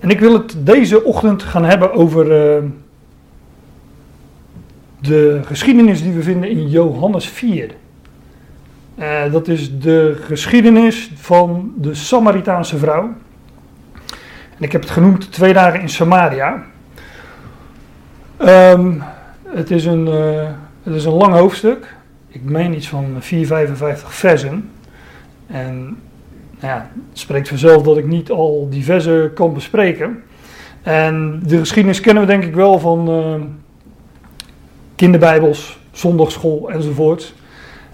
En ik wil het deze ochtend gaan hebben over uh, de geschiedenis die we vinden in Johannes 4. Uh, dat is de geschiedenis van de Samaritaanse vrouw. En ik heb het genoemd Twee dagen in Samaria. Um, het, is een, uh, het is een lang hoofdstuk. Ik meen iets van 455 versen. En ja, het spreekt vanzelf dat ik niet al die versen kan bespreken. En de geschiedenis kennen we denk ik wel van uh, kinderbijbels, zondagschool enzovoort.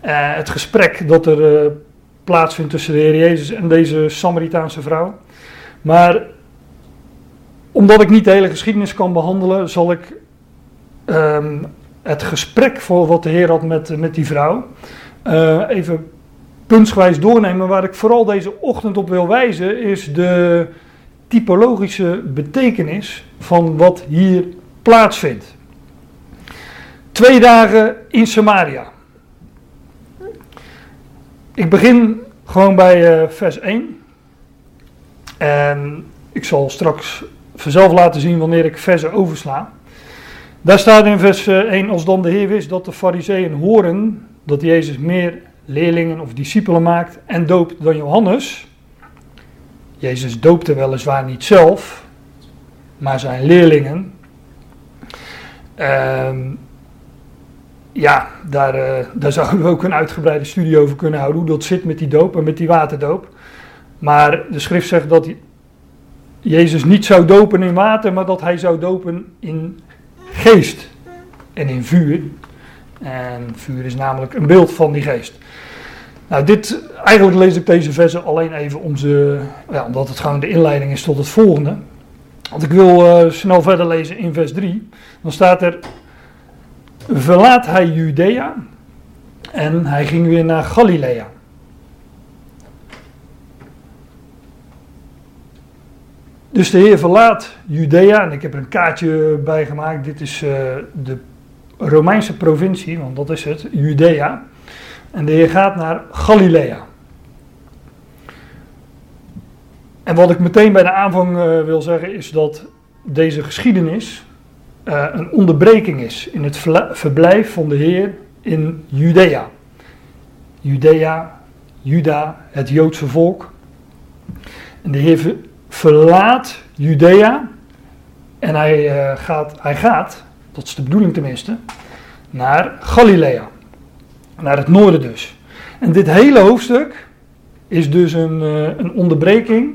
Uh, het gesprek dat er uh, plaatsvindt tussen de Heer Jezus en deze Samaritaanse vrouw. Maar omdat ik niet de hele geschiedenis kan behandelen, zal ik um, het gesprek voor wat de Heer had met, met die vrouw even puntsgewijs doornemen. Waar ik vooral deze ochtend op wil wijzen, is de typologische betekenis van wat hier plaatsvindt. Twee dagen in Samaria. Ik begin gewoon bij uh, vers 1. En ik zal straks vanzelf laten zien wanneer ik versen oversla. Daar staat in vers 1, als dan de Heer wist dat de fariseeën horen dat Jezus meer leerlingen of discipelen maakt en doopt dan Johannes. Jezus doopte weliswaar niet zelf, maar zijn leerlingen. Uh, ja, daar, uh, daar zouden we ook een uitgebreide studie over kunnen houden, hoe dat zit met die doop en met die waterdoop. Maar de schrift zegt dat Jezus niet zou dopen in water, maar dat hij zou dopen in geest en in vuur. En vuur is namelijk een beeld van die geest. Nou, dit, eigenlijk lees ik deze versen alleen even om ze, ja, omdat het gewoon de inleiding is tot het volgende. Want ik wil uh, snel verder lezen in vers 3. Dan staat er: Verlaat hij Judea en hij ging weer naar Galilea. Dus de Heer verlaat Judea, en ik heb er een kaartje bij gemaakt. Dit is uh, de Romeinse provincie, want dat is het, Judea. En de Heer gaat naar Galilea. En wat ik meteen bij de aanvang uh, wil zeggen is dat deze geschiedenis uh, een onderbreking is in het verblijf van de Heer in Judea. Judea, Juda, het Joodse volk. En de Heer verlaat Judea en hij, uh, gaat, hij gaat, dat is de bedoeling tenminste, naar Galilea. Naar het noorden dus. En dit hele hoofdstuk is dus een, uh, een onderbreking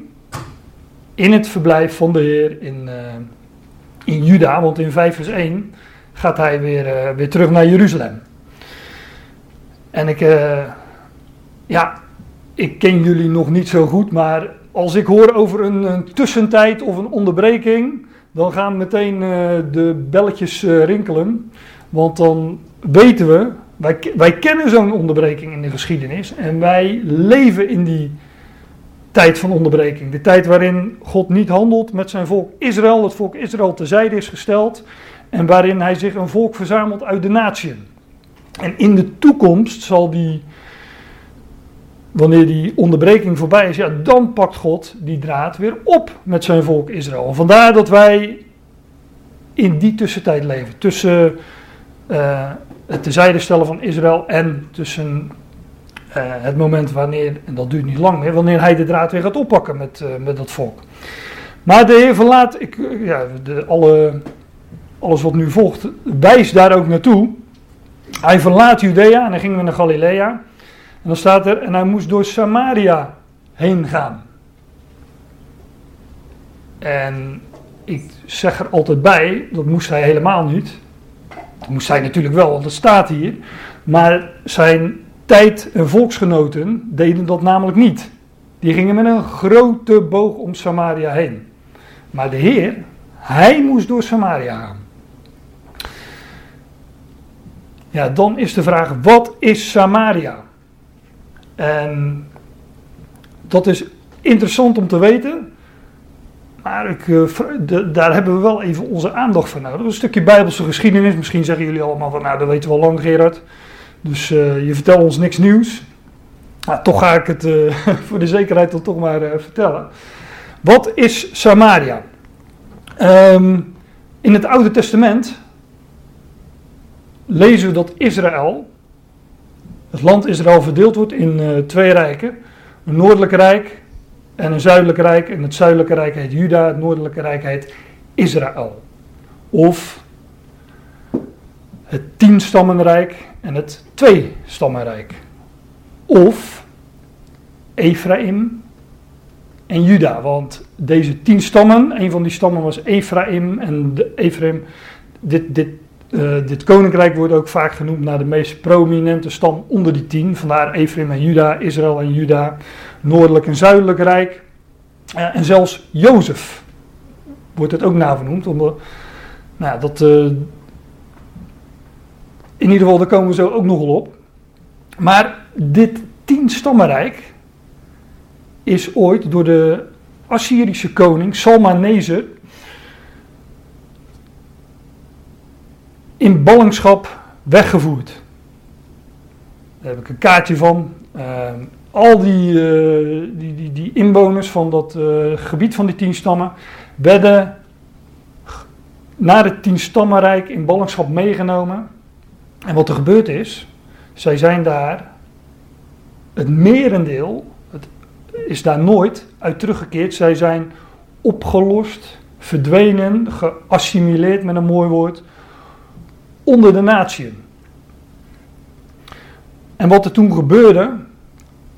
in het verblijf van de Heer in, uh, in Juda. Want in 5 vers 1 gaat hij weer, uh, weer terug naar Jeruzalem. En ik, ja, ik ken jullie nog niet zo goed, maar als ik hoor over een, een tussentijd of een onderbreking, dan gaan meteen de belletjes rinkelen. Want dan weten we wij, wij kennen zo'n onderbreking in de geschiedenis en wij leven in die tijd van onderbreking. De tijd waarin God niet handelt met zijn volk Israël, het volk Israël tezijde is gesteld en waarin hij zich een volk verzamelt uit de natieën. En in de toekomst zal die, wanneer die onderbreking voorbij is, ja, dan pakt God die draad weer op met zijn volk Israël. Vandaar dat wij in die tussentijd leven, tussen... Uh, het tezijde stellen van Israël en tussen uh, het moment wanneer, en dat duurt niet lang meer, wanneer hij de draad weer gaat oppakken met, uh, met dat volk. Maar de Heer verlaat, ik, ja, de, alle, alles wat nu volgt, wijst daar ook naartoe. Hij verlaat Judea en hij ging weer naar Galilea. Dan staat er, en hij moest door Samaria heen gaan. En ik zeg er altijd bij, dat moest hij helemaal niet. Dat moest hij natuurlijk wel, want dat staat hier. Maar zijn tijd- en volksgenoten deden dat namelijk niet. Die gingen met een grote boog om Samaria heen. Maar de Heer, hij moest door Samaria gaan. Ja, dan is de vraag: wat is Samaria? En dat is interessant om te weten. Maar ik, de, daar hebben we wel even onze aandacht voor nodig. Een stukje Bijbelse geschiedenis. Misschien zeggen jullie allemaal van, nou dat weten we al lang Gerard. Dus uh, je vertelt ons niks nieuws. Maar toch ga ik het uh, voor de zekerheid dan toch maar vertellen. Wat is Samaria? Ehm, in het Oude Testament lezen we dat Israël, het land Israël, verdeeld wordt in uh, twee rijken. Een noordelijk rijk en een zuidelijk rijk. En het zuidelijke rijk heet Juda, het noordelijke rijk heet Israël. Of het tienstammenrijk en het tweestammenrijk. Of Ephraim en Juda. Want deze tien stammen, een van die stammen was Ephraim. En de Ephraim, dit, dit, uh, dit koninkrijk wordt ook vaak genoemd naar de meest prominente stam onder die tien. Vandaar Ephraim en Juda, Israël en Juda, noordelijk en zuidelijk rijk. Uh, en zelfs Jozef wordt het ook nagenoemd. Omdat, nou, dat, uh, in ieder geval, daar komen we zo ook nogal op. Maar dit tien stammenrijk is ooit door de Assyrische koning Salmaneser in ballingschap weggevoerd. Daar heb ik een kaartje van. Uh, al die, uh, die, die, die, inwoners van dat uh, gebied van die tien stammen werden naar het tien stammenrijk in ballingschap meegenomen. En wat er gebeurd is, zij zijn daar het merendeel is daar nooit uit teruggekeerd. Zij zijn opgelost, verdwenen, geassimileerd met een mooi woord, onder de natieën. En wat er toen gebeurde,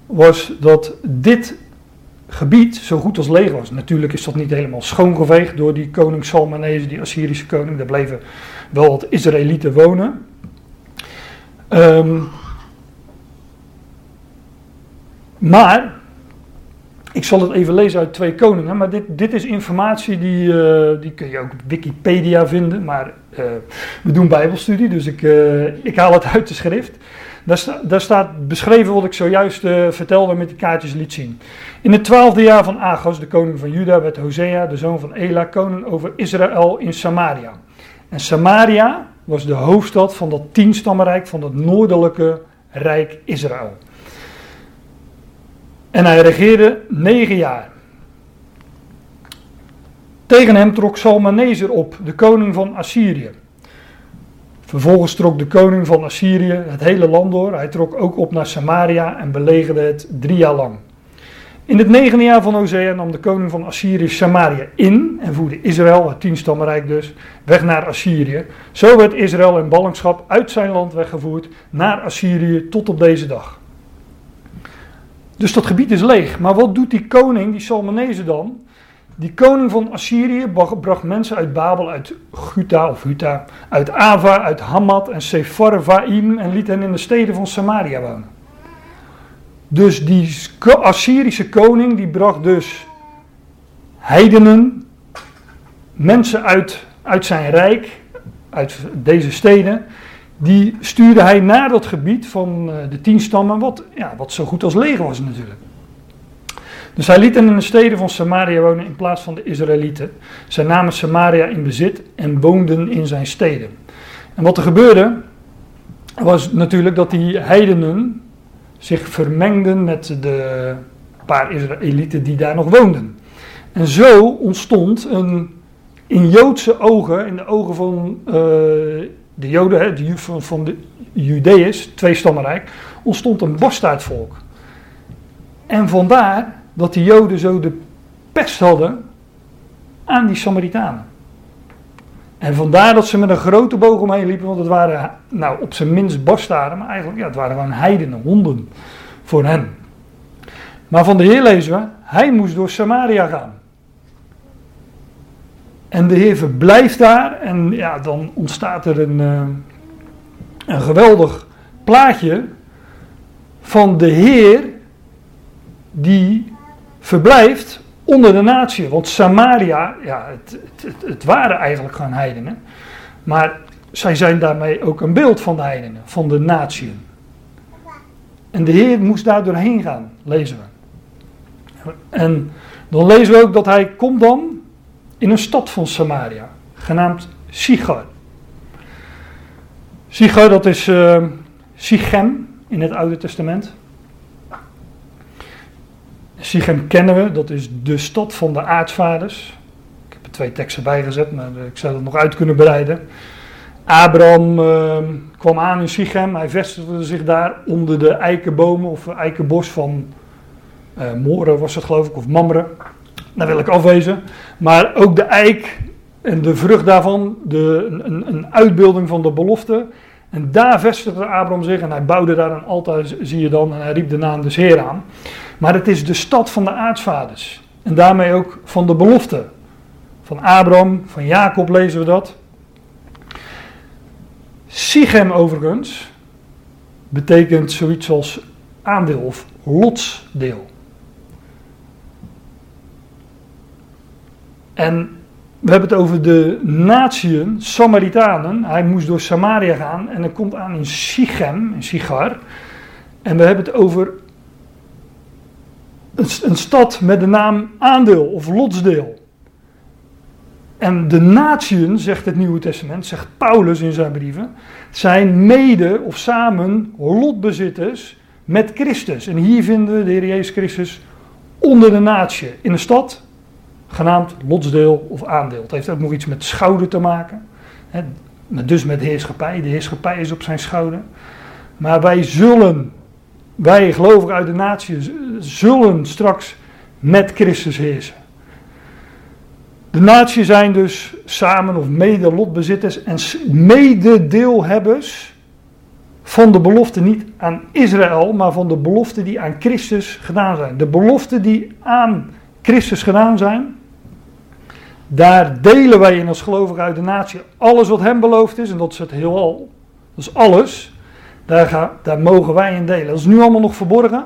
was dat dit gebied zo goed als leeg was. Natuurlijk is dat niet helemaal schoongeveegd door die koning Salmanese, die Assyrische koning. Daar bleven wel wat Israëlieten wonen. Um, maar ik zal het even lezen uit Twee Koningen, maar dit, dit is informatie die, uh, die kun je ook op Wikipedia vinden. Maar uh, we doen Bijbelstudie, dus ik, uh, ik haal het uit de schrift. Daar, daar staat beschreven wat ik zojuist vertelde met die kaartjes liet zien. In het twaalfde jaar van Agos, de koning van Juda, werd Hosea, de zoon van Ela, koning over Israël in Samaria. En Samaria was de hoofdstad van dat tienstammenrijk van het noordelijke rijk Israël. En hij regeerde negen jaar. Tegen hem trok Salmaneser op, de koning van Assyrië. Vervolgens trok de koning van Assyrië het hele land door. Hij trok ook op naar Samaria en belegerde het drie jaar lang. In het negende jaar van Hosea nam de koning van Assyrië Samaria in en voerde Israël, het tienstammenrijk dus, weg naar Assyrië. Zo werd Israël in ballingschap uit zijn land weggevoerd naar Assyrië tot op deze dag. Dus dat gebied is leeg. Maar wat doet die koning, die Salmanese dan? Die koning van Assyrië bracht mensen uit Babel, uit Guta of Huta, uit Ava, uit Hamad en Sepharvaim en liet hen in de steden van Samaria wonen. Dus die Assyrische koning die bracht dus heidenen, mensen uit, uit zijn rijk, uit deze steden, die stuurde hij naar dat gebied van eh, de tien stammen, wat, ja, wat zo goed als leeg was natuurlijk. Dus hij liet hen in de steden van Samaria wonen in plaats van de Israëlieten. Zij namen Samaria in bezit en woonden in zijn steden. En wat er gebeurde, was natuurlijk dat die heidenen zich vermengden met de paar Israëlieten die daar nog woonden. En zo ontstond een, in Joodse ogen, in de ogen van uh, de Joden, de, van, van de Judeërs, twee stammenrijk, ontstond een bastaardvolk. En vandaar dat de Joden zo de pest hadden aan die Samaritanen. En vandaar dat ze met een grote boog omheen liepen, want het waren nou, op zijn minst bastaarden, maar eigenlijk ja, het waren gewoon heidenen, honden voor hen. Maar van de Heer lezen we, hij moest door Samaria gaan. En de Heer verblijft daar en ja, dan ontstaat er een, uh, een geweldig plaatje van de Heer die verblijft onder de natie. Want Samaria, ja, het, het, het, waren eigenlijk gewoon heidenen. Maar zij zijn daarmee ook een beeld van de heidenen, van de natie. En de Heer moest daar doorheen gaan, lezen we. En dan lezen we ook dat hij komt dan in een stad van Samaria, genaamd Sigar. Sigar, dat is uh, Sichem in het Oude Testament. Sichem kennen we, dat is de stad van de aartsvaders. Ik heb even twee teksten bijgezet, maar ik zou dat nog uit kunnen bereiden. Abraham ehm, kwam aan in Sichem, hij vestigde zich daar onder de eikenbomen of eikenbos van uh, Moren was het geloof ik, of Mamre. Daar wil ik afwezen. Maar ook de eik en de vrucht daarvan, de, een, een uitbeelding van de belofte. En daar vestigde Abraham zich en hij bouwde daar een altaar, zie je dan, en hij riep de naam des Heer aan. Maar het is de stad van de aartsvaders. En daarmee ook van de belofte. Van Abraham, van Jacob lezen we dat. Sichem overigens betekent zoiets als aandeel of lotsdeel. En we hebben het over de natieën, Samaritanen. Hij moest door Samaria gaan en hij komt aan in Sichem, in Sigar. En we hebben het over een, een stad met de naam aandeel of lotsdeel. En de natieën, zegt het Nieuwe Testament, zegt Paulus in zijn brieven, zijn mede of samen lotbezitters met Christus. En hier vinden we de Heer Jezus Christus onder de natie. In een stad genaamd lotsdeel of aandeel. Het heeft ook nog iets met schouder te maken. Hè, dus met heerschappij. De heerschappij is op zijn schouder. Maar wij zullen, wij gelovigen uit de natie, zullen straks met Christus heersen. De natie zijn dus samen of mede lotbezitters en mededeelhebbers van de belofte niet aan Israël, maar van de belofte die aan Christus gedaan zijn. De belofte die aan Christus gedaan zijn, daar delen wij in als gelovigen uit de natie alles wat hem beloofd is, en dat is het heelal, dat is alles, daar, daar mogen wij in delen. Dat is nu allemaal nog verborgen,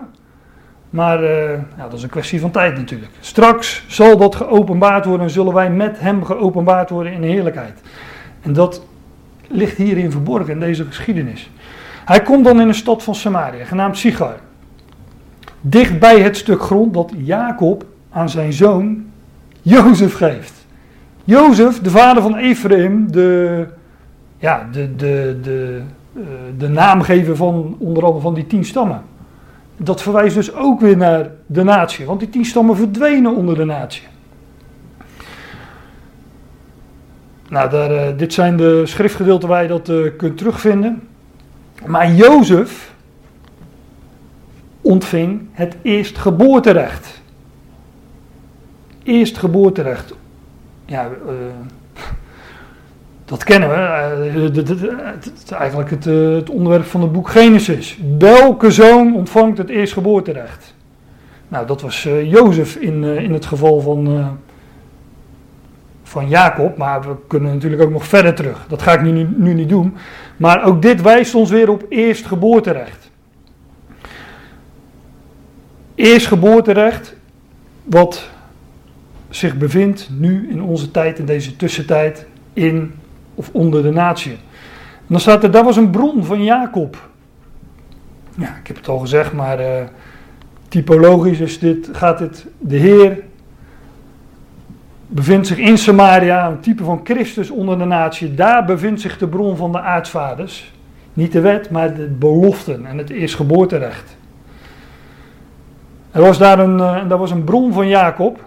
maar uh, ja, dat is een kwestie van tijd natuurlijk. Straks zal dat geopenbaard worden en zullen wij met hem geopenbaard worden in heerlijkheid. En dat ligt hierin verborgen in deze geschiedenis. Hij komt dan in een stad van Samaria, genaamd Sigar. Dicht bij het stuk grond dat Jacob aan zijn zoon Jozef geeft. Jozef, de vader van Ephraim, de, ja, de, de, de, uh, de naamgever van onder andere van die tien stammen. Dat verwijst dus ook weer naar de natie, want die tien stammen verdwenen onder de natie. Nou, daar, uh, dit zijn de schriftgedeelten waar je dat uh, kunt terugvinden. Maar Jozef ontving het eerstgeboorterecht. Eerstgeboorterecht ja, uh, dat kennen we. Uh, het is eigenlijk het, uh, het, onderwerp van het boek Genesis. Welke zoon ontvangt het eerstgeboorterecht? Nou, dat was Jozef in, in het geval van, van Jacob. Maar we kunnen natuurlijk ook nog verder terug. Dat ga ik nu, nu niet doen. Maar ook dit wijst ons weer op eerstgeboorterecht. Eerstgeboorterecht, wat zich bevindt nu in onze tijd, in deze tussentijd, in of onder de natie. En dan staat er, dat was een bron van Jacob. Ja, ik heb het al gezegd, maar uh, typologisch is dit, gaat dit, de Heer bevindt zich in Samaria, een type van Christus onder de natie. Daar bevindt zich de bron van de aartsvaders. Niet de wet, maar de beloften en het eerstgeboorterecht. Er was daar een, uh, daar was een bron van Jacob.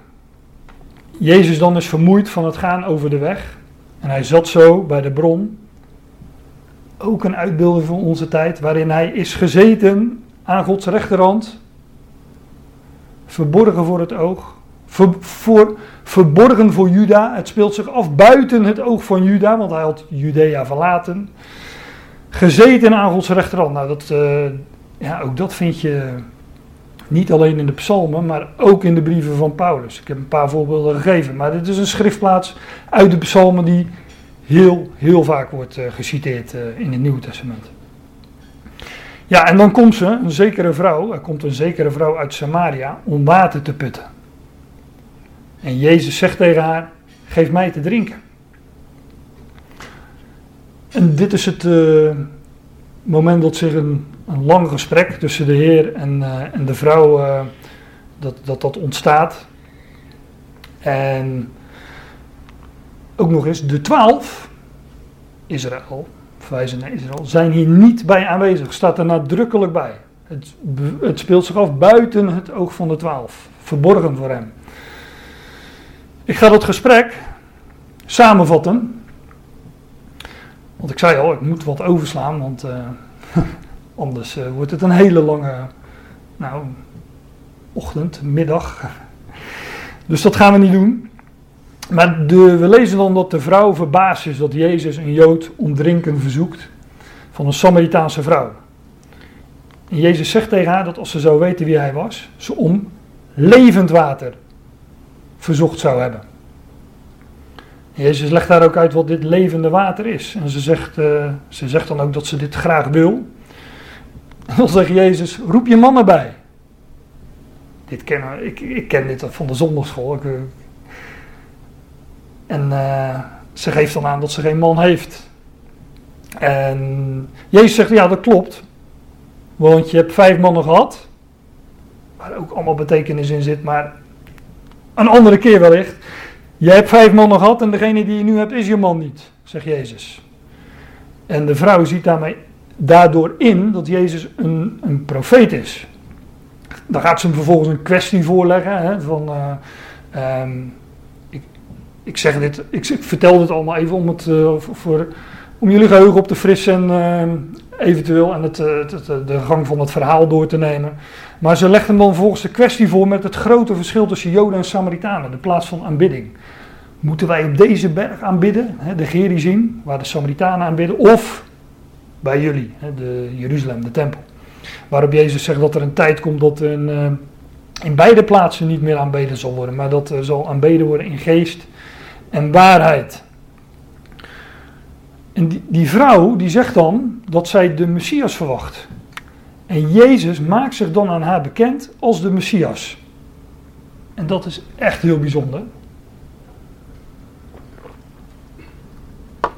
Jezus dan is vermoeid van het gaan over de weg. En hij zat zo bij de bron. Ook een uitbeelding van onze tijd, waarin hij is gezeten aan Gods rechterhand. Verborgen voor het oog. voor, verborgen voor Juda. Het speelt zich af buiten het oog van Juda, want hij had Judea verlaten. Gezeten aan Gods rechterhand. Nou, dat, uh, ja, ook dat vind je niet alleen in de psalmen, maar ook in de brieven van Paulus. Ik heb een paar voorbeelden gegeven, maar dit is een schriftplaats uit de psalmen die heel, heel vaak wordt uh, geciteerd uh, in het Nieuwe Testament. Ja, en dan komt ze, een zekere vrouw, er komt een zekere vrouw uit Samaria om water te putten. En Jezus zegt tegen haar, geef mij te drinken. En dit is het uh, moment dat zich een een lang gesprek tussen de Heer en, uh, en de vrouw uh, dat, dat dat ontstaat. En ook nog eens, de twaalf, Israël, verwijzen naar Israël, zijn hier niet bij aanwezig. Staat er nadrukkelijk bij. Het, het speelt zich af buiten het oog van de twaalf, verborgen voor hem. Ik ga dat gesprek, samenvatten. Want ik zei al, ik moet wat overslaan, want uh, anders uh, wordt het een hele lange nou, ochtend, middag. Dus dat gaan we niet doen. Maar we lezen dan dat de vrouw verbaasd is dat Jezus een Jood om drinken verzoekt van een Samaritaanse vrouw. En Jezus zegt tegen haar dat als ze zou weten wie hij was, ze om levend water verzocht zou hebben. Jezus legt daar ook uit wat dit levende water is. En ze zegt, uh, ze zegt dan ook dat ze dit graag wil. En dan zegt Jezus, roep je man erbij. Dit ken, ik, ik ken dit van de zondagschool. Ik, eh, en uh, ze geeft dan aan dat ze geen man heeft. En Jezus zegt, ja dat klopt. Want je hebt vijf mannen gehad. Waar ook allemaal betekenis in zit, maar een andere keer wellicht. Je hebt vijf mannen gehad en degene die je nu hebt is je man niet, zegt Jezus. En de vrouw ziet daarmee, daardoor in dat Jezus een, een profeet is. Dan gaat ze hem vervolgens een kwestie voorleggen. Hè, van, uh, um, ik, ik, zeg dit, ik, ik, vertel dit allemaal even om, het, uh, voor, om jullie geheugen op te frissen en uh, eventueel en het, het, het, de gang van het verhaal door te nemen. Maar ze legt hem dan volgens de kwestie voor met het grote verschil tussen Joden en Samaritanen, de plaats van aanbidding. Moeten wij op deze berg aanbidden, de Gerizim, waar de Samaritanen aanbidden, of bij jullie, de Jeruzalem, de tempel? Waarop Jezus zegt dat er een tijd komt dat in, eh, in beide plaatsen niet meer aanbeden zal worden, maar dat er zal aanbeden worden in geest en waarheid. En die, die vrouw die zegt dan dat zij de Messias verwacht. En Jezus maakt zich dan aan haar bekend als de Messias. En dat is echt heel bijzonder.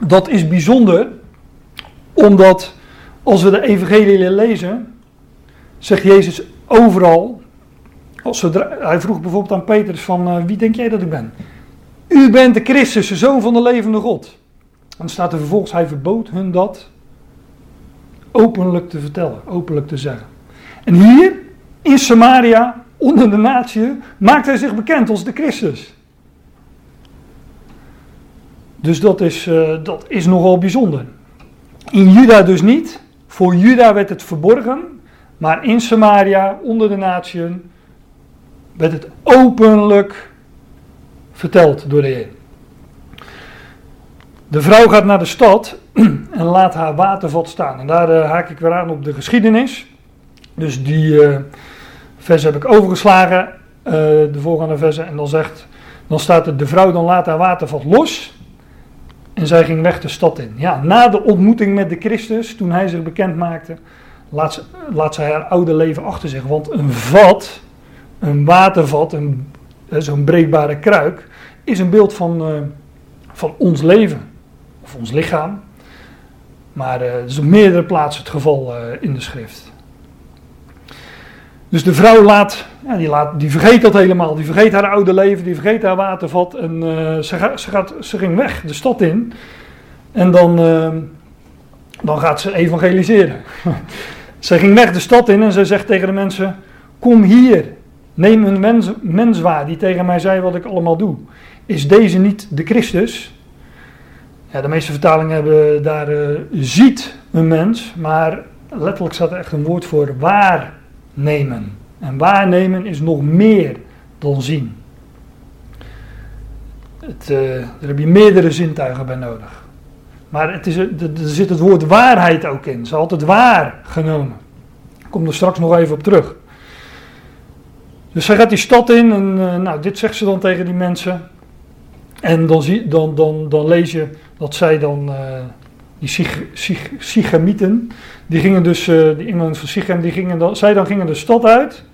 Dat is bijzonder omdat als we de evangelie lezen, zegt Jezus overal, als hij vroeg bijvoorbeeld aan Petrus van uh, wie denk jij dat ik ben? U bent de Christus, de zoon van de levende God. Dan staat er vervolgens, hij verbood hun dat openlijk te vertellen, openlijk te zeggen. En hier, in Samaria, onder de natie, maakt hij zich bekend als de Christus. Dus dat is, uh, dat is nogal bijzonder. In Juda dus niet. Voor Juda werd het verborgen. Maar in Samaria, onder de natie, werd het openlijk verteld door de Heer. De vrouw gaat naar de stad en laat haar watervat staan. En daar uh, haak ik weer aan op de geschiedenis. Dus die uh, vers heb ik overgeslagen, uh, de volgende versen. En dan zegt, dan staat er, de vrouw dan laat haar watervat los. En zij ging weg de stad in. Ja, na de ontmoeting met de Christus, toen hij zich bekend maakte, laat, ze, laat zij haar oude leven achter zich. Want een vat, een watervat, zo'n breekbare kruik, is een beeld van, van ons leven. Of ons lichaam. Maar uh, is op meerdere plaatsen het geval uh, in de schrift. Dus de vrouw laat, die, laat, die vergeet dat helemaal. Die vergeet haar oude leven, die vergeet haar watervat. En ze, gaat, ze, gaat, ze ging weg de stad in. En dan, dan gaat ze evangeliseren. ze ging weg de stad in en ze zegt tegen de mensen: Kom hier, neem een mens, mens waar die tegen mij zei wat ik allemaal doe. Is deze niet de Christus? Ja, de meeste vertalingen hebben daar uh, ziet een mens, maar letterlijk staat er echt een woord voor waarnemen. En waarnemen is nog meer dan zien. Het, uh, daar heb je meerdere zintuigen bij nodig. Maar het is, er zit het woord waarheid ook in. Ze had het waargenomen. Ik kom er straks nog even op terug. Dus zij gaat die stad in en nou, dit zegt ze dan tegen die mensen. En dan, zie, dan, dan, dan lees je dat zij dan, uh, die Sichemieten, die gingen dus, uh, die van Sichem, die gingen dan, zij dan gingen de stad uit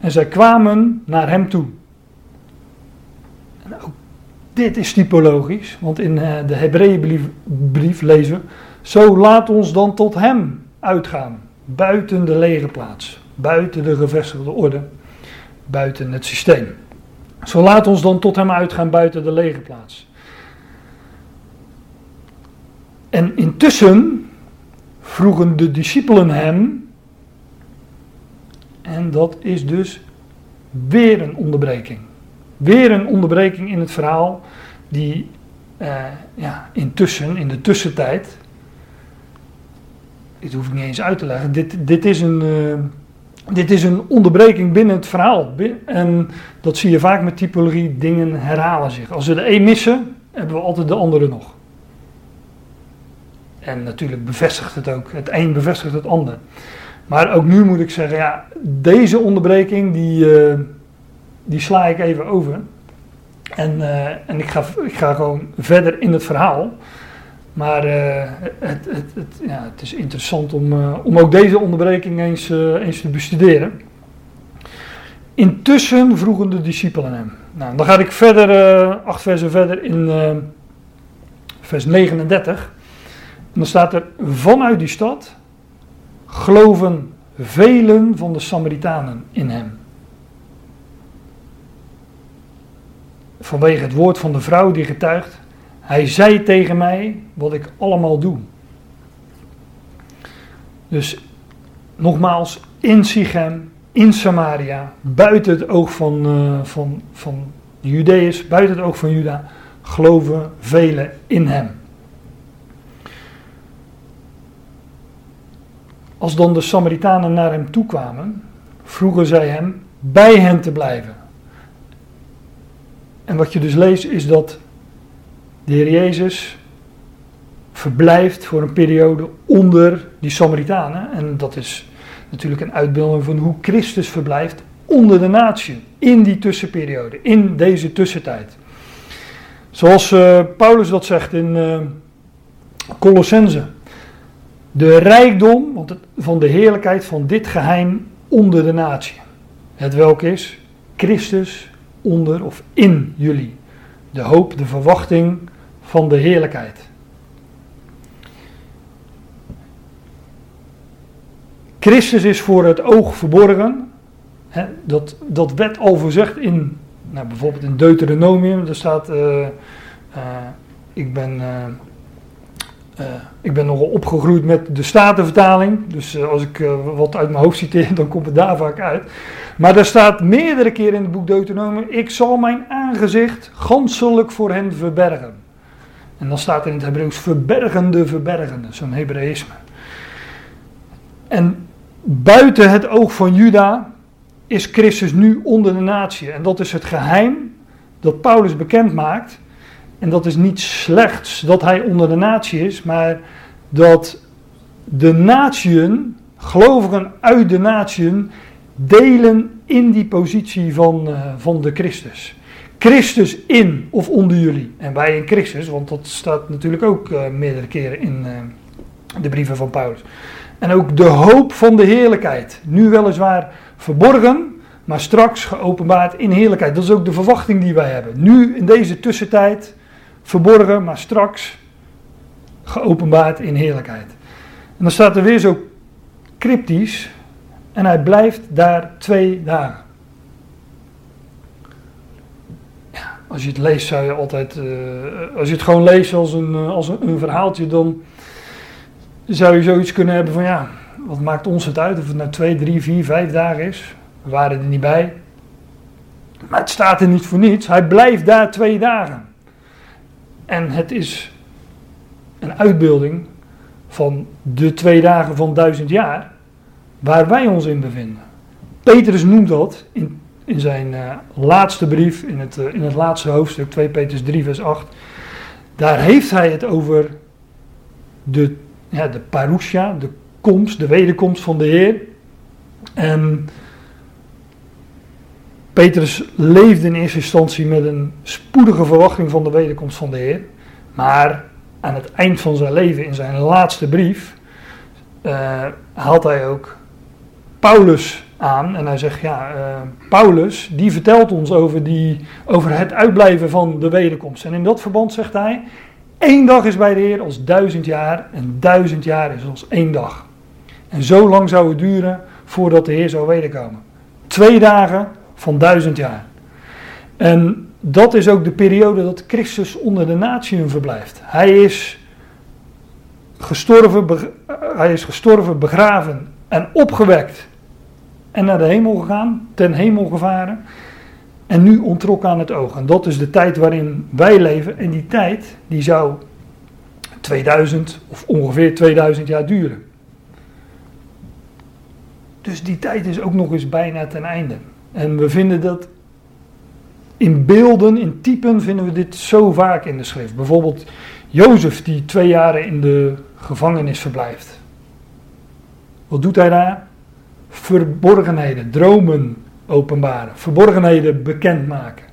en zij kwamen naar hem toe. En ook dit is typologisch, want in uh, de Hebreeënbrief lezen we, zo laat ons dan tot hem uitgaan, buiten de legerplaats, buiten de gevestigde orde, buiten het systeem. Zo laat ons dan tot hem uitgaan buiten de legerplaats. En intussen vroegen de discipelen hem, en dat is dus weer een onderbreking. Weer een onderbreking in het verhaal die uh, ja, intussen, in de tussentijd, dit hoef ik niet eens uit te leggen, dit, dit, is, een, uh, dit is een onderbreking binnen het verhaal. En dat zie je vaak met typologie, dingen herhalen zich. Als we de een missen, hebben we altijd de andere nog. En natuurlijk bevestigt het ook, het een bevestigt het ander. Maar ook nu moet ik zeggen, ja, deze onderbreking, die, uh, die sla ik even over. En, uh, en ik, ga, ik ga gewoon verder in het verhaal. Maar uh, het, het, het, ja, het is interessant om, om ook deze onderbreking eens, eens te bestuderen. Intussen vroegen de discipelen hem. Nou, dan ga ik verder, acht versen verder in vers 39. En dan staat er vanuit die stad geloven velen van de Samaritanen in hem. Vanwege het woord van de vrouw die getuigt, hij zei tegen mij wat ik allemaal doe. Dus nogmaals, in Sichem, in Samaria, buiten het oog van, uh, van, van de Judeërs, buiten het oog van Juda, geloven velen in hem. Als dan de Samaritanen naar hem toe kwamen, vroegen zij hem bij hen te blijven. En wat je dus leest is dat de Heer Jezus verblijft voor een periode onder die Samaritanen. En dat is natuurlijk een uitbeelding van hoe Christus verblijft onder de natie. In die tussenperiode, in deze tussentijd. Zoals uh, Paulus dat zegt in uh, Colossense de rijkdom van de heerlijkheid van dit geheim onder de natie. Het welk is Christus onder of in jullie. De hoop, de verwachting van de heerlijkheid. Christus is voor het oog verborgen. dat, dat werd al verzegd in, nou, bijvoorbeeld in Deuteronomium. Daar staat, uh, uh, ik ben... Uh, uh, ik ben nogal opgegroeid met de Statenvertaling. Dus uh, als ik uh, wat uit mijn hoofd citeer, dan komt het daar vaak uit. Maar er staat meerdere keren in het boek Deuteronomium: Ik zal mijn aangezicht ganselijk voor hen verbergen. En dan staat er in het Hebreeuws verbergende, verbergende, zo'n Hebreïsme. En buiten het oog van Juda is Christus nu onder de natie. En dat is het geheim dat Paulus bekend maakt en dat is niet slechts dat hij onder de natie is, maar dat de natieën, gelovigen uit de natieën, delen in die positie van, uh, van de Christus. Christus in of onder jullie. En wij in Christus, want dat staat natuurlijk ook uh, meerdere keren in uh, de brieven van Paulus. En ook de hoop van de heerlijkheid. Nu weliswaar verborgen, maar straks geopenbaard in heerlijkheid. Dat is ook de verwachting die wij hebben. Nu in deze tussentijd verborgen, maar straks geopenbaard in heerlijkheid. En dan staat er weer zo cryptisch, en hij blijft daar twee dagen. Ja, als je het leest zou je altijd, uh, als je het gewoon leest als een, uh, als een, een, verhaaltje, dan zou je zoiets kunnen hebben van ja, wat maakt ons het uit of het nou twee, drie, vier, vijf dagen is. We waren er niet bij. Maar het staat er niet voor niets. Hij blijft daar twee dagen. En het is een uitbeelding van de twee dagen van duizend jaar waar wij ons in bevinden. Petrus noemt dat in, in zijn uh, laatste brief, in het, uh, in het laatste hoofdstuk, 2 Petrus 3, vers 8. Daar heeft hij het over de, ja, de parousia, de komst, de wederkomst van de Heer. En Petrus leefde in eerste instantie met een spoedige verwachting van de wederkomst van de Heer. Maar aan het eind van zijn leven, in zijn laatste brief, uh, haalt hij ook Paulus aan. En hij zegt, ja, uh, Paulus, die vertelt ons over, die, over het uitblijven van de wederkomst. En in dat verband zegt hij, één dag is bij de Heer als duizend jaar en duizend jaar is als één dag. En zo lang zou het duren voordat de Heer zou wederkomen. Twee dagen van duizend jaar. En dat is ook de periode dat Christus onder de natieën verblijft. Hij is gestorven, hij is gestorven, begraven en opgewekt. En naar de hemel gegaan, ten hemel gevaren. en nu ontrok aan het oog. En dat is de tijd waarin wij leven. En die tijd die zou 2000 of ongeveer 2000 jaar duren. Dus die tijd is ook nog eens bijna ten einde. En we vinden dat in beelden, in typen, vinden we dit zo vaak in de schrift. Bijvoorbeeld Jozef, die twee jaren in de gevangenis verblijft. Wat doet hij daar? Verborgenheden, dromen openbaren, verborgenheden bekendmaken.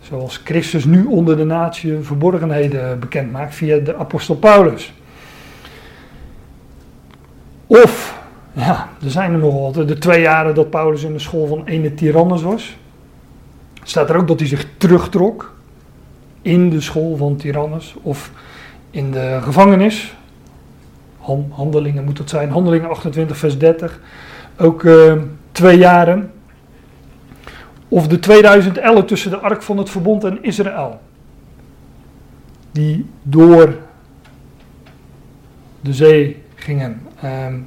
Zoals Christus nu onder de natie verborgenheden bekend maakt via de apostel Paulus. Of, ja, er zijn er nog altijd de twee jaren dat Paulus in de school van ene Tyrannus was. Staat er ook dat hij zich terugtrok in de school van Tyrannus of in de gevangenis. Handelingen moet het zijn, handelingen 28 vers 30. Ook uh, twee jaren of de 2000 ellen tussen de ark van het verbond en Israël. Die door de zee gingen. Um,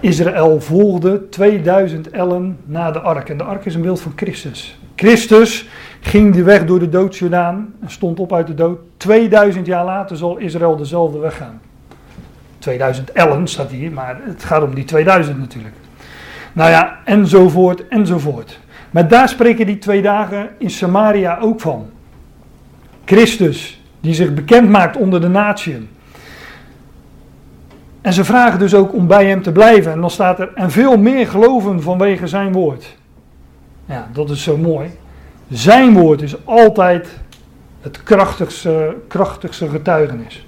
Israël volgde 2000 ellen na de ark. En de ark is een beeld van Christus. Christus ging de weg door de dood en stond op uit de dood. 2000 jaar later zal Israël dezelfde weg gaan. 2000 ellen staat hier, maar het gaat om die 2000 natuurlijk. Nou ja, enzovoort, enzovoort. Maar daar spreken die twee dagen in Samaria ook van. Christus, die zich bekend maakt onder de natieën. En ze vragen dus ook om bij hem te blijven. En dan staat er, en veel meer geloven vanwege zijn woord. Ja, dat is zo mooi. Zijn woord is altijd het krachtigste, krachtigste getuigenis.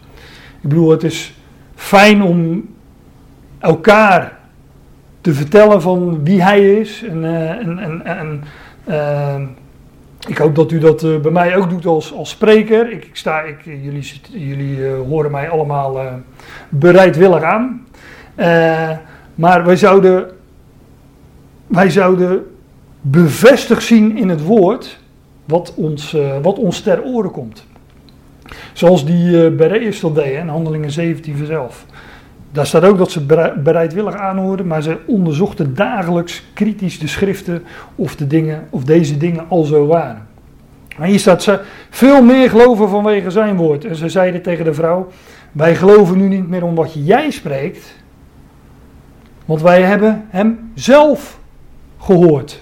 Ik bedoel, het is fijn om elkaar te vertellen van wie hij is. En, uh, en, en, en uh, ik hoop dat u dat uh, bij mij ook doet als, als spreker. Ik, ik sta, ik, jullie jullie horen mij allemaal bereidwillig aan. maar wij zouden, wij zouden bevestigd zien in het woord wat ons, wat ons ter oren komt. Zoals die uh, Bereërs dat deden in Handelingen 17 vers 11. Daar staat ook dat ze bereidwillig aanhoorden, maar ze onderzochten dagelijks kritisch de schriften of, de dingen, of deze dingen al zo waren. Maar hier staat ze veel meer geloven vanwege zijn woord. En ze zeiden tegen de vrouw: Wij geloven nu niet meer om wat jij spreekt, want wij hebben hem zelf gehoord.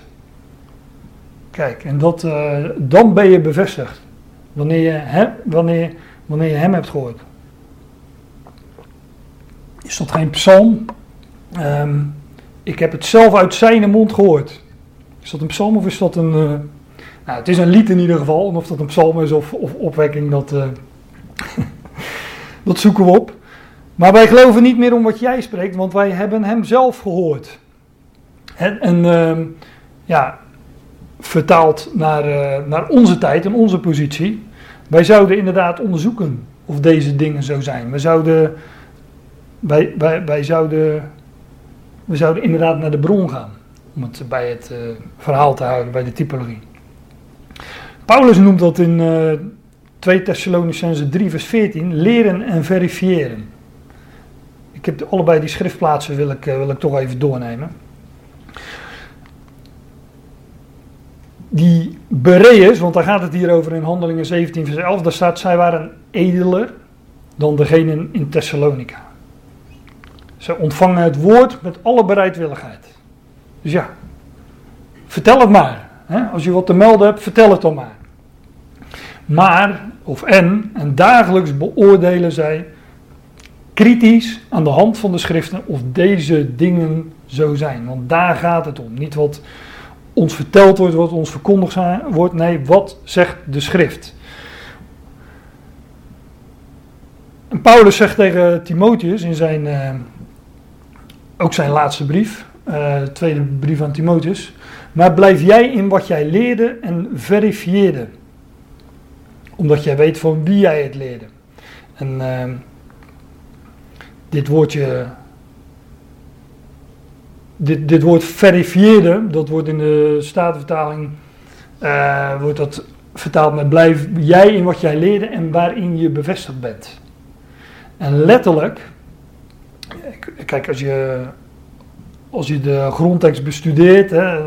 Kijk, en dat, uh, dan ben je bevestigd. Wanneer je, he, wanneer, wanneer je hem hebt gehoord is dat geen psalm. Um, ik heb het zelf uit zijn mond gehoord. Is dat een psalm of is dat een. Uh, nou, het is een lied in ieder geval. En of dat een psalm is of, of opwekking, dat, uh, dat zoeken we op. Maar wij geloven niet meer om wat jij spreekt, want wij hebben hem zelf gehoord. En, uh, ja, vertaald naar, uh, naar onze tijd en onze positie. Wij zouden inderdaad onderzoeken of deze dingen zo zijn. We zouden wij, wij, wij zouden, we zouden inderdaad naar de bron gaan. Om het bij het uh, verhaal te houden, bij de typologie. Paulus noemt dat in uh, 2 Thessalonicense 3 vers 14, leren en verifiëren. Ik heb allebei die schriftplaatsen wil ik, uh, wil ik toch even doornemen. Die Bereërs, want daar gaat het hier over in Handelingen 17 vers 11, daar staat zij waren edeler dan degenen in Thessalonica. Ze ontvangen het woord met alle bereidwilligheid. Dus ja, vertel het maar. Hè? Als je wat te melden hebt, vertel het dan maar. Maar, of en, en dagelijks beoordelen zij kritisch aan de hand van de schriften of deze dingen zo zijn. Want daar gaat het om. Niet wat ons verteld wordt, wat ons verkondigd wordt. Nee, wat zegt de schrift? Paulus zegt tegen Timotheus in zijn, uh, ook zijn laatste brief, uh, tweede brief aan Timotheus. Maar blijf jij in wat jij leerde en verifieerde. Omdat jij weet van wie jij het leerde. En uh, dit woordje. Dit, dit woord verifieerde, dat wordt in de Statenvertaling. Uh, wordt dat vertaald met blijf jij in wat jij leerde en waarin je bevestigd bent. En letterlijk Kijk, als je als je de grondtekst bestudeert, hè,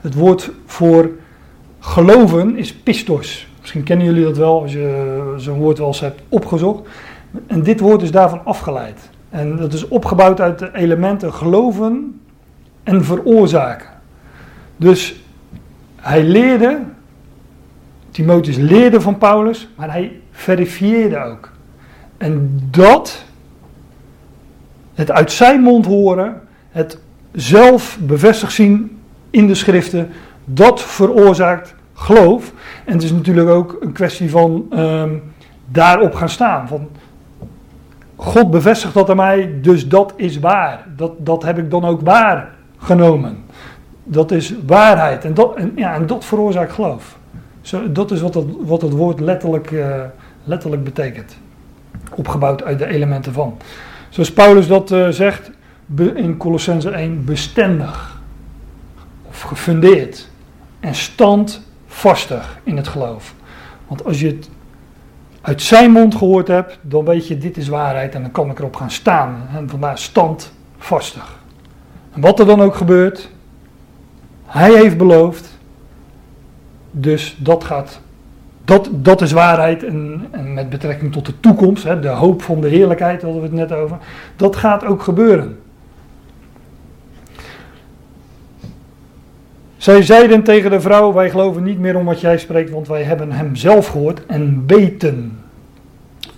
het woord voor geloven is pistos. Misschien kennen jullie dat wel als je zo'n woord wel eens hebt opgezocht. En dit woord is daarvan afgeleid. En dat is opgebouwd uit de elementen geloven en veroorzaken. Dus hij leerde, Timotheus leerde van Paulus, maar hij verifieerde ook. En dat, het uit zijn mond horen, het zelf bevestigd zien in de schriften, dat veroorzaakt geloof. En het is natuurlijk ook een kwestie van um, daarop gaan staan. Van, God bevestigt dat aan mij, dus dat is waar. Dat, dat heb ik dan ook waar genomen. Dat is waarheid. En dat, en, ja, dat veroorzaakt geloof. Zo, dat is wat het, wat woord letterlijk, uh, letterlijk betekent. Opgebouwd uit de elementen van. Zoals Paulus dat uh, zegt in Colossense 1, bestendig. Of gefundeerd. En standvastig in het geloof. Want als je het uit zijn mond gehoord hebt, dan weet je dit is waarheid en dan kan ik erop gaan staan. En vandaar standvastig. En wat er dan ook gebeurt, hij heeft beloofd, dus dat gaat, dat, dat is waarheid en, en met betrekking tot de toekomst, hè, de hoop van de heerlijkheid, hadden we het net over, dat gaat ook gebeuren. Zij zeiden tegen de vrouw: Wij geloven niet meer om wat jij spreekt, want wij hebben hem zelf gehoord en weten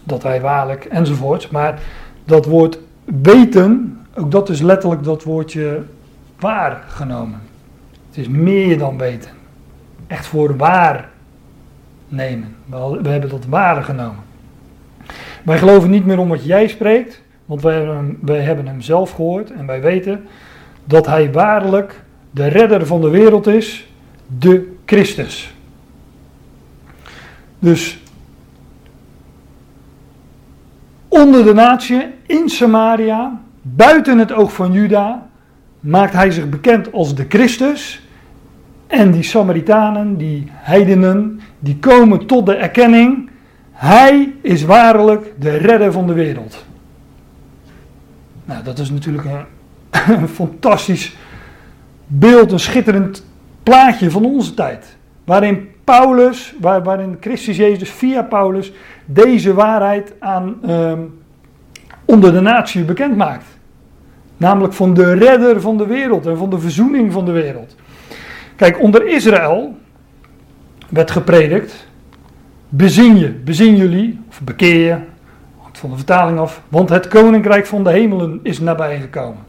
dat hij waarlijk enzovoort. Maar dat woord weten, ook dat is letterlijk dat woordje waargenomen. Het is meer dan weten. Echt voor waar nemen. We hebben dat waar genomen. Wij geloven niet meer om wat jij spreekt, want wij hebben, hem, wij hebben hem zelf gehoord en wij weten dat hij waarlijk de redder van de wereld is, de Christus. Dus onder de natie in Samaria, buiten het oog van Juda, maakt hij zich bekend als de Christus. En die Samaritanen, die heidenen, die komen tot de erkenning, hij is waarlijk de redder van de wereld. Nou, dat is natuurlijk een, fantastisch beeld, een schitterend plaatje van onze tijd. Waarin Paulus, waar, waarin Christus Jezus via Paulus deze waarheid aan um, onder de natie bekend maakt. Namelijk van de redder van de wereld en van de verzoening van de wereld. Kijk, onder Israël werd gepredikt: bezin je, bezin jullie, of bekeer je, van de vertaling af, want het koninkrijk van de hemelen is nabijgekomen.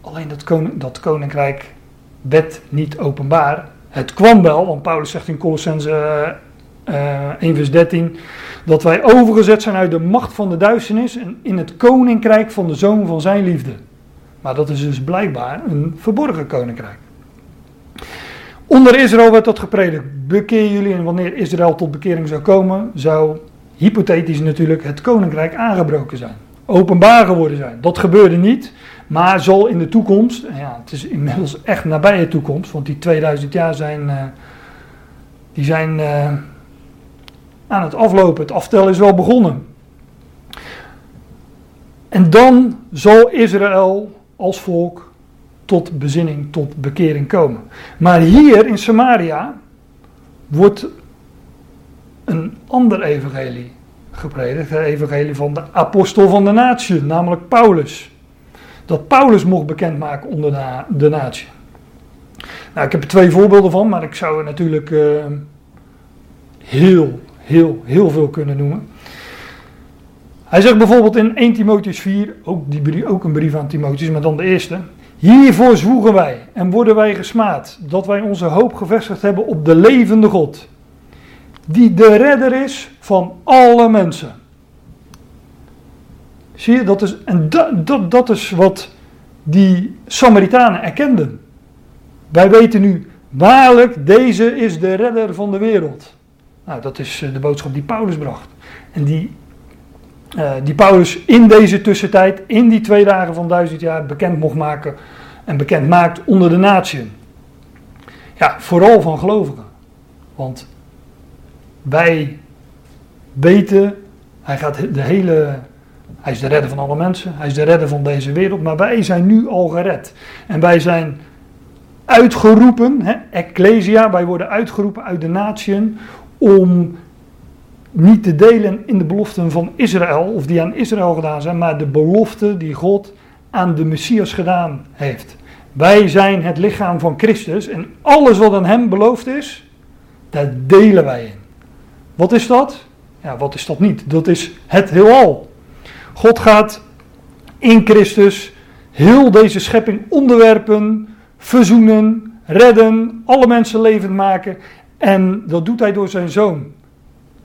Alleen dat, koning, dat koninkrijk werd niet openbaar. Het kwam wel, want Paulus zegt in Colossense uh, uh, 1 vers 13 dat wij overgezet zijn uit de macht van de duisternis en in het koninkrijk van de zoon van zijn liefde. Maar dat is dus blijkbaar een verborgen koninkrijk. Onder Israël werd dat gepredikt. Bekeer jullie en wanneer Israël tot bekering zou komen, zou hypothetisch natuurlijk het koninkrijk aangebroken zijn. Openbaar geworden zijn. Dat gebeurde niet. Maar zal in de toekomst, ja, het is inmiddels echt nabije toekomst, want die 2000 jaar zijn, uh, die zijn uh, aan het aflopen. Het aftellen is wel begonnen. En dan zal Israël als volk tot bezinning, tot bekering komen. Maar hier in Samaria wordt een ander evangelie gepredikt. Het evangelie van de apostel van de natie, namelijk Paulus dat Paulus mocht bekendmaken onder de, natie. Nou, ik heb er twee voorbeelden van, maar ik zou er natuurlijk uh, heel, heel, heel veel kunnen noemen. Hij zegt bijvoorbeeld in 1 Timotheus 4, ook, die, ook een brief aan Timotheus, maar dan de eerste. Hiervoor zwoegen wij en worden wij gesmaad dat wij onze hoop gevestigd hebben op de levende God, die de redder is van alle mensen. Zie je, dat is, en dat, dat, dat is wat die Samaritanen erkenden. Wij weten nu, waarlijk, deze is de redder van de wereld. Nou, dat is eh, de boodschap die Paulus bracht. En die, uh, die Paulus in deze tussentijd, in die twee dagen van duizend jaar, bekend mocht maken en bekend maakt onder de natie. Ja, vooral van gelovigen. Want wij weten, hij gaat de hele Hij is de redder van alle mensen, hij is de redder van deze wereld, maar wij zijn nu al gered. En wij zijn uitgeroepen, hè, ecclesia, wij worden uitgeroepen uit de natieën om niet te delen in de beloften van Israël, of die aan Israël gedaan zijn, maar de beloften die God aan de Messias gedaan heeft. Wij zijn het lichaam van Christus en alles wat aan hem beloofd is, daar delen wij in. Wat is dat? Ja, wat is dat niet? Dat is het heelal. God gaat in Christus heel deze schepping onderwerpen, verzoenen, redden, alle mensen levend maken. En dat doet hij door zijn zoon.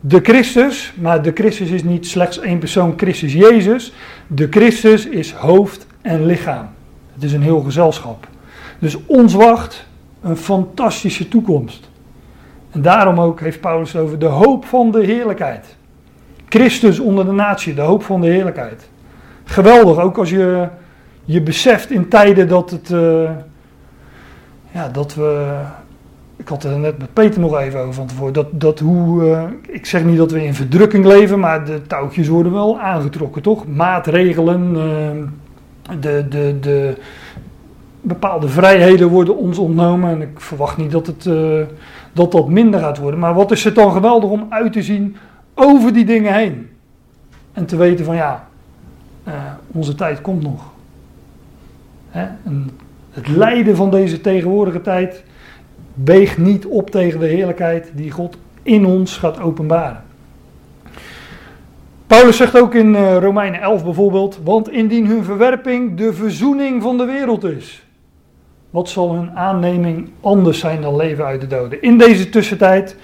De Christus, maar de Christus is niet slechts één persoon, Christus Jezus. De Christus is hoofd en lichaam. Het is een heel gezelschap. Dus ons wacht een fantastische toekomst. En daarom ook heeft Paulus over de hoop van de heerlijkheid. Christus onder de natie, de hoop van de heerlijkheid. Geweldig, ook als je je beseft in tijden dat het. Uh, ja, dat we. Ik had het net met Peter nog even over van tevoren. Dat, dat hoe. Uh, ik zeg niet dat we in verdrukking leven, maar de touwtjes worden wel aangetrokken, toch? Maatregelen. Uh, de, de, de, bepaalde vrijheden worden ons ontnomen. En ik verwacht niet dat, het, uh, dat dat minder gaat worden. Maar wat is het dan geweldig om uit te zien over die dingen heen. En te weten van ja, onze tijd komt nog. Hè? En het lijden van deze tegenwoordige tijd weegt niet op tegen de heerlijkheid die God in ons gaat openbaren. Paulus zegt ook in uh, Romeinen 11 bijvoorbeeld, want indien hun verwerping de verzoening van de wereld is, wat zal hun aanneming anders zijn dan leven uit de doden? In deze tussentijd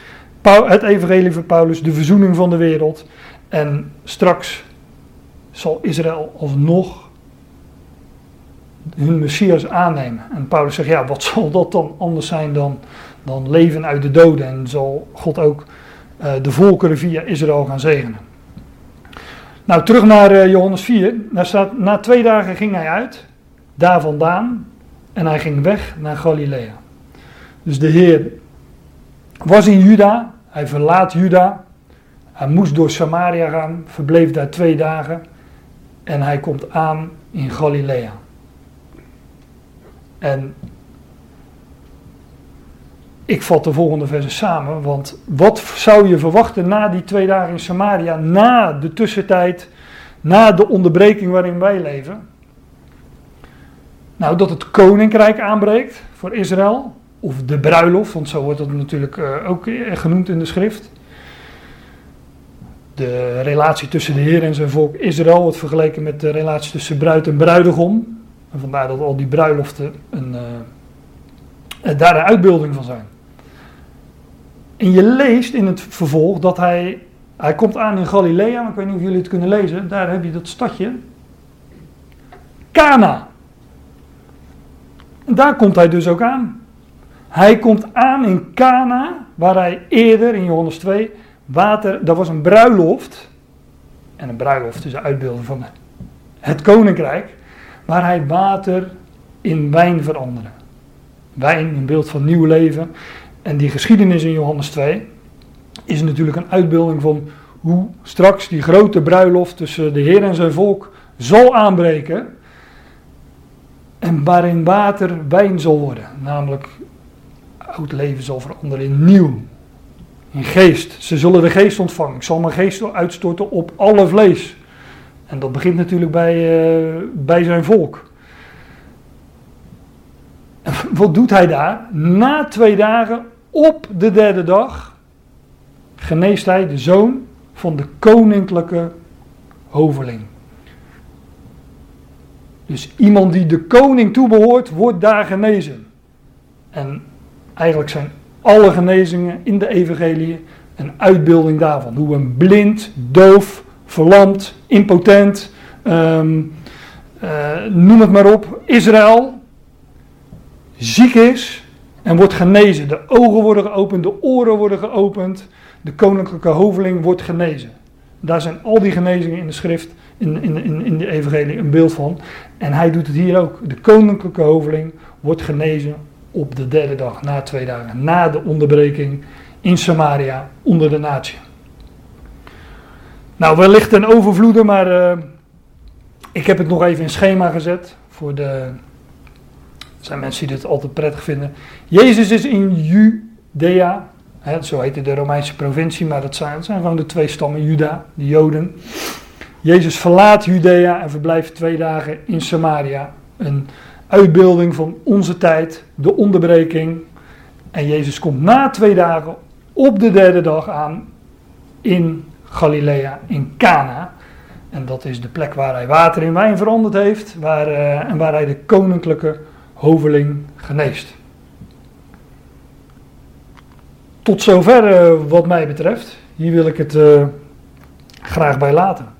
het evangelie van Paulus, de verzoening van de wereld. En straks zal Israël alsnog hun Messias aannemen. En Paulus zegt, ja, wat zal dat dan anders zijn dan, dan leven uit de doden? En zal God ook uh, de volkeren via Israël gaan zegenen. Nou, terug naar uh, Johannes 4. Daar staat, na twee dagen ging hij uit, daar vandaan, en hij ging weg naar Galilea. Dus de Heer was in Juda, hij verlaat Juda. Hij moest door Samaria gaan, verbleef daar twee dagen. En hij komt aan in Galilea. En ik vat de volgende versen samen, want wat zou je verwachten na die twee dagen in Samaria, na de tussentijd, na de onderbreking waarin wij leven? Nou, dat het koninkrijk aanbreekt voor Israël of de bruiloft, want zo wordt dat natuurlijk uh, ook genoemd in de schrift. De relatie tussen de Heer en zijn volk Israël wordt vergeleken met de relatie tussen bruid en bruidegom. En vandaar dat al die bruiloften een, uh, daar een uitbeelding van zijn. En je leest in het vervolg dat hij, hij komt aan in Galilea, maar ik weet niet of jullie het kunnen lezen. Daar heb je dat stadje. Cana. En daar komt hij dus ook aan. Hij komt aan in Cana, waar hij eerder in Johannes 2 water, dat was een bruiloft. En een bruiloft is een uitbeelding van het koninkrijk, waar hij water in wijn veranderde. Wijn, een beeld van nieuw leven. En die geschiedenis in Johannes 2 is natuurlijk een uitbeelding van hoe straks die grote bruiloft tussen de Heer en zijn volk zal aanbreken. En waarin water wijn zal worden. Namelijk oud leven zal veranderen in nieuw. In geest. Ze zullen de geest ontvangen. Ik zal mijn geest uitstorten op alle vlees. En dat begint natuurlijk bij, uh, bij zijn volk. Wat doet hij daar? Na twee dagen, op de derde dag, geneest hij de zoon van de koninklijke hoveling. Dus iemand die de koning toebehoort, wordt daar genezen. En Eigenlijk zijn alle genezingen in de evangelie een uitbeelding daarvan. Hoe een blind, doof, verlamd, impotent, ehm, eh, noem het maar op, Israël ziek is en wordt genezen. De ogen worden geopend, de oren worden geopend, de koninklijke hoveling wordt genezen. Daar zijn al die genezingen in de schrift, in, in, in, in de evangelie, een beeld van. En hij doet het hier ook. De koninklijke hoveling wordt genezen op de derde dag, na twee dagen, na de onderbreking in Samaria onder de natie. Nou, wellicht een overvloede, maar uh, Ik heb het nog even in schema gezet voor de. Zijn mensen die dit altijd prettig vinden. Jezus is in Judea, hè, zo heette de Romeinse provincie, maar dat zijn, zijn gewoon de twee stammen Juda, de Joden. Jezus verlaat Judea en verblijft twee dagen in Samaria. Een uitbeelding van onze tijd, de onderbreking. En Jezus komt na twee dagen op de derde dag aan in Galilea, in Cana. En dat is de plek waar hij water in wijn veranderd heeft waar, uh, en waar hij de koninklijke hoveling geneest. Tot zover uh, wat mij betreft. Hier wil ik het uh, graag bij laten.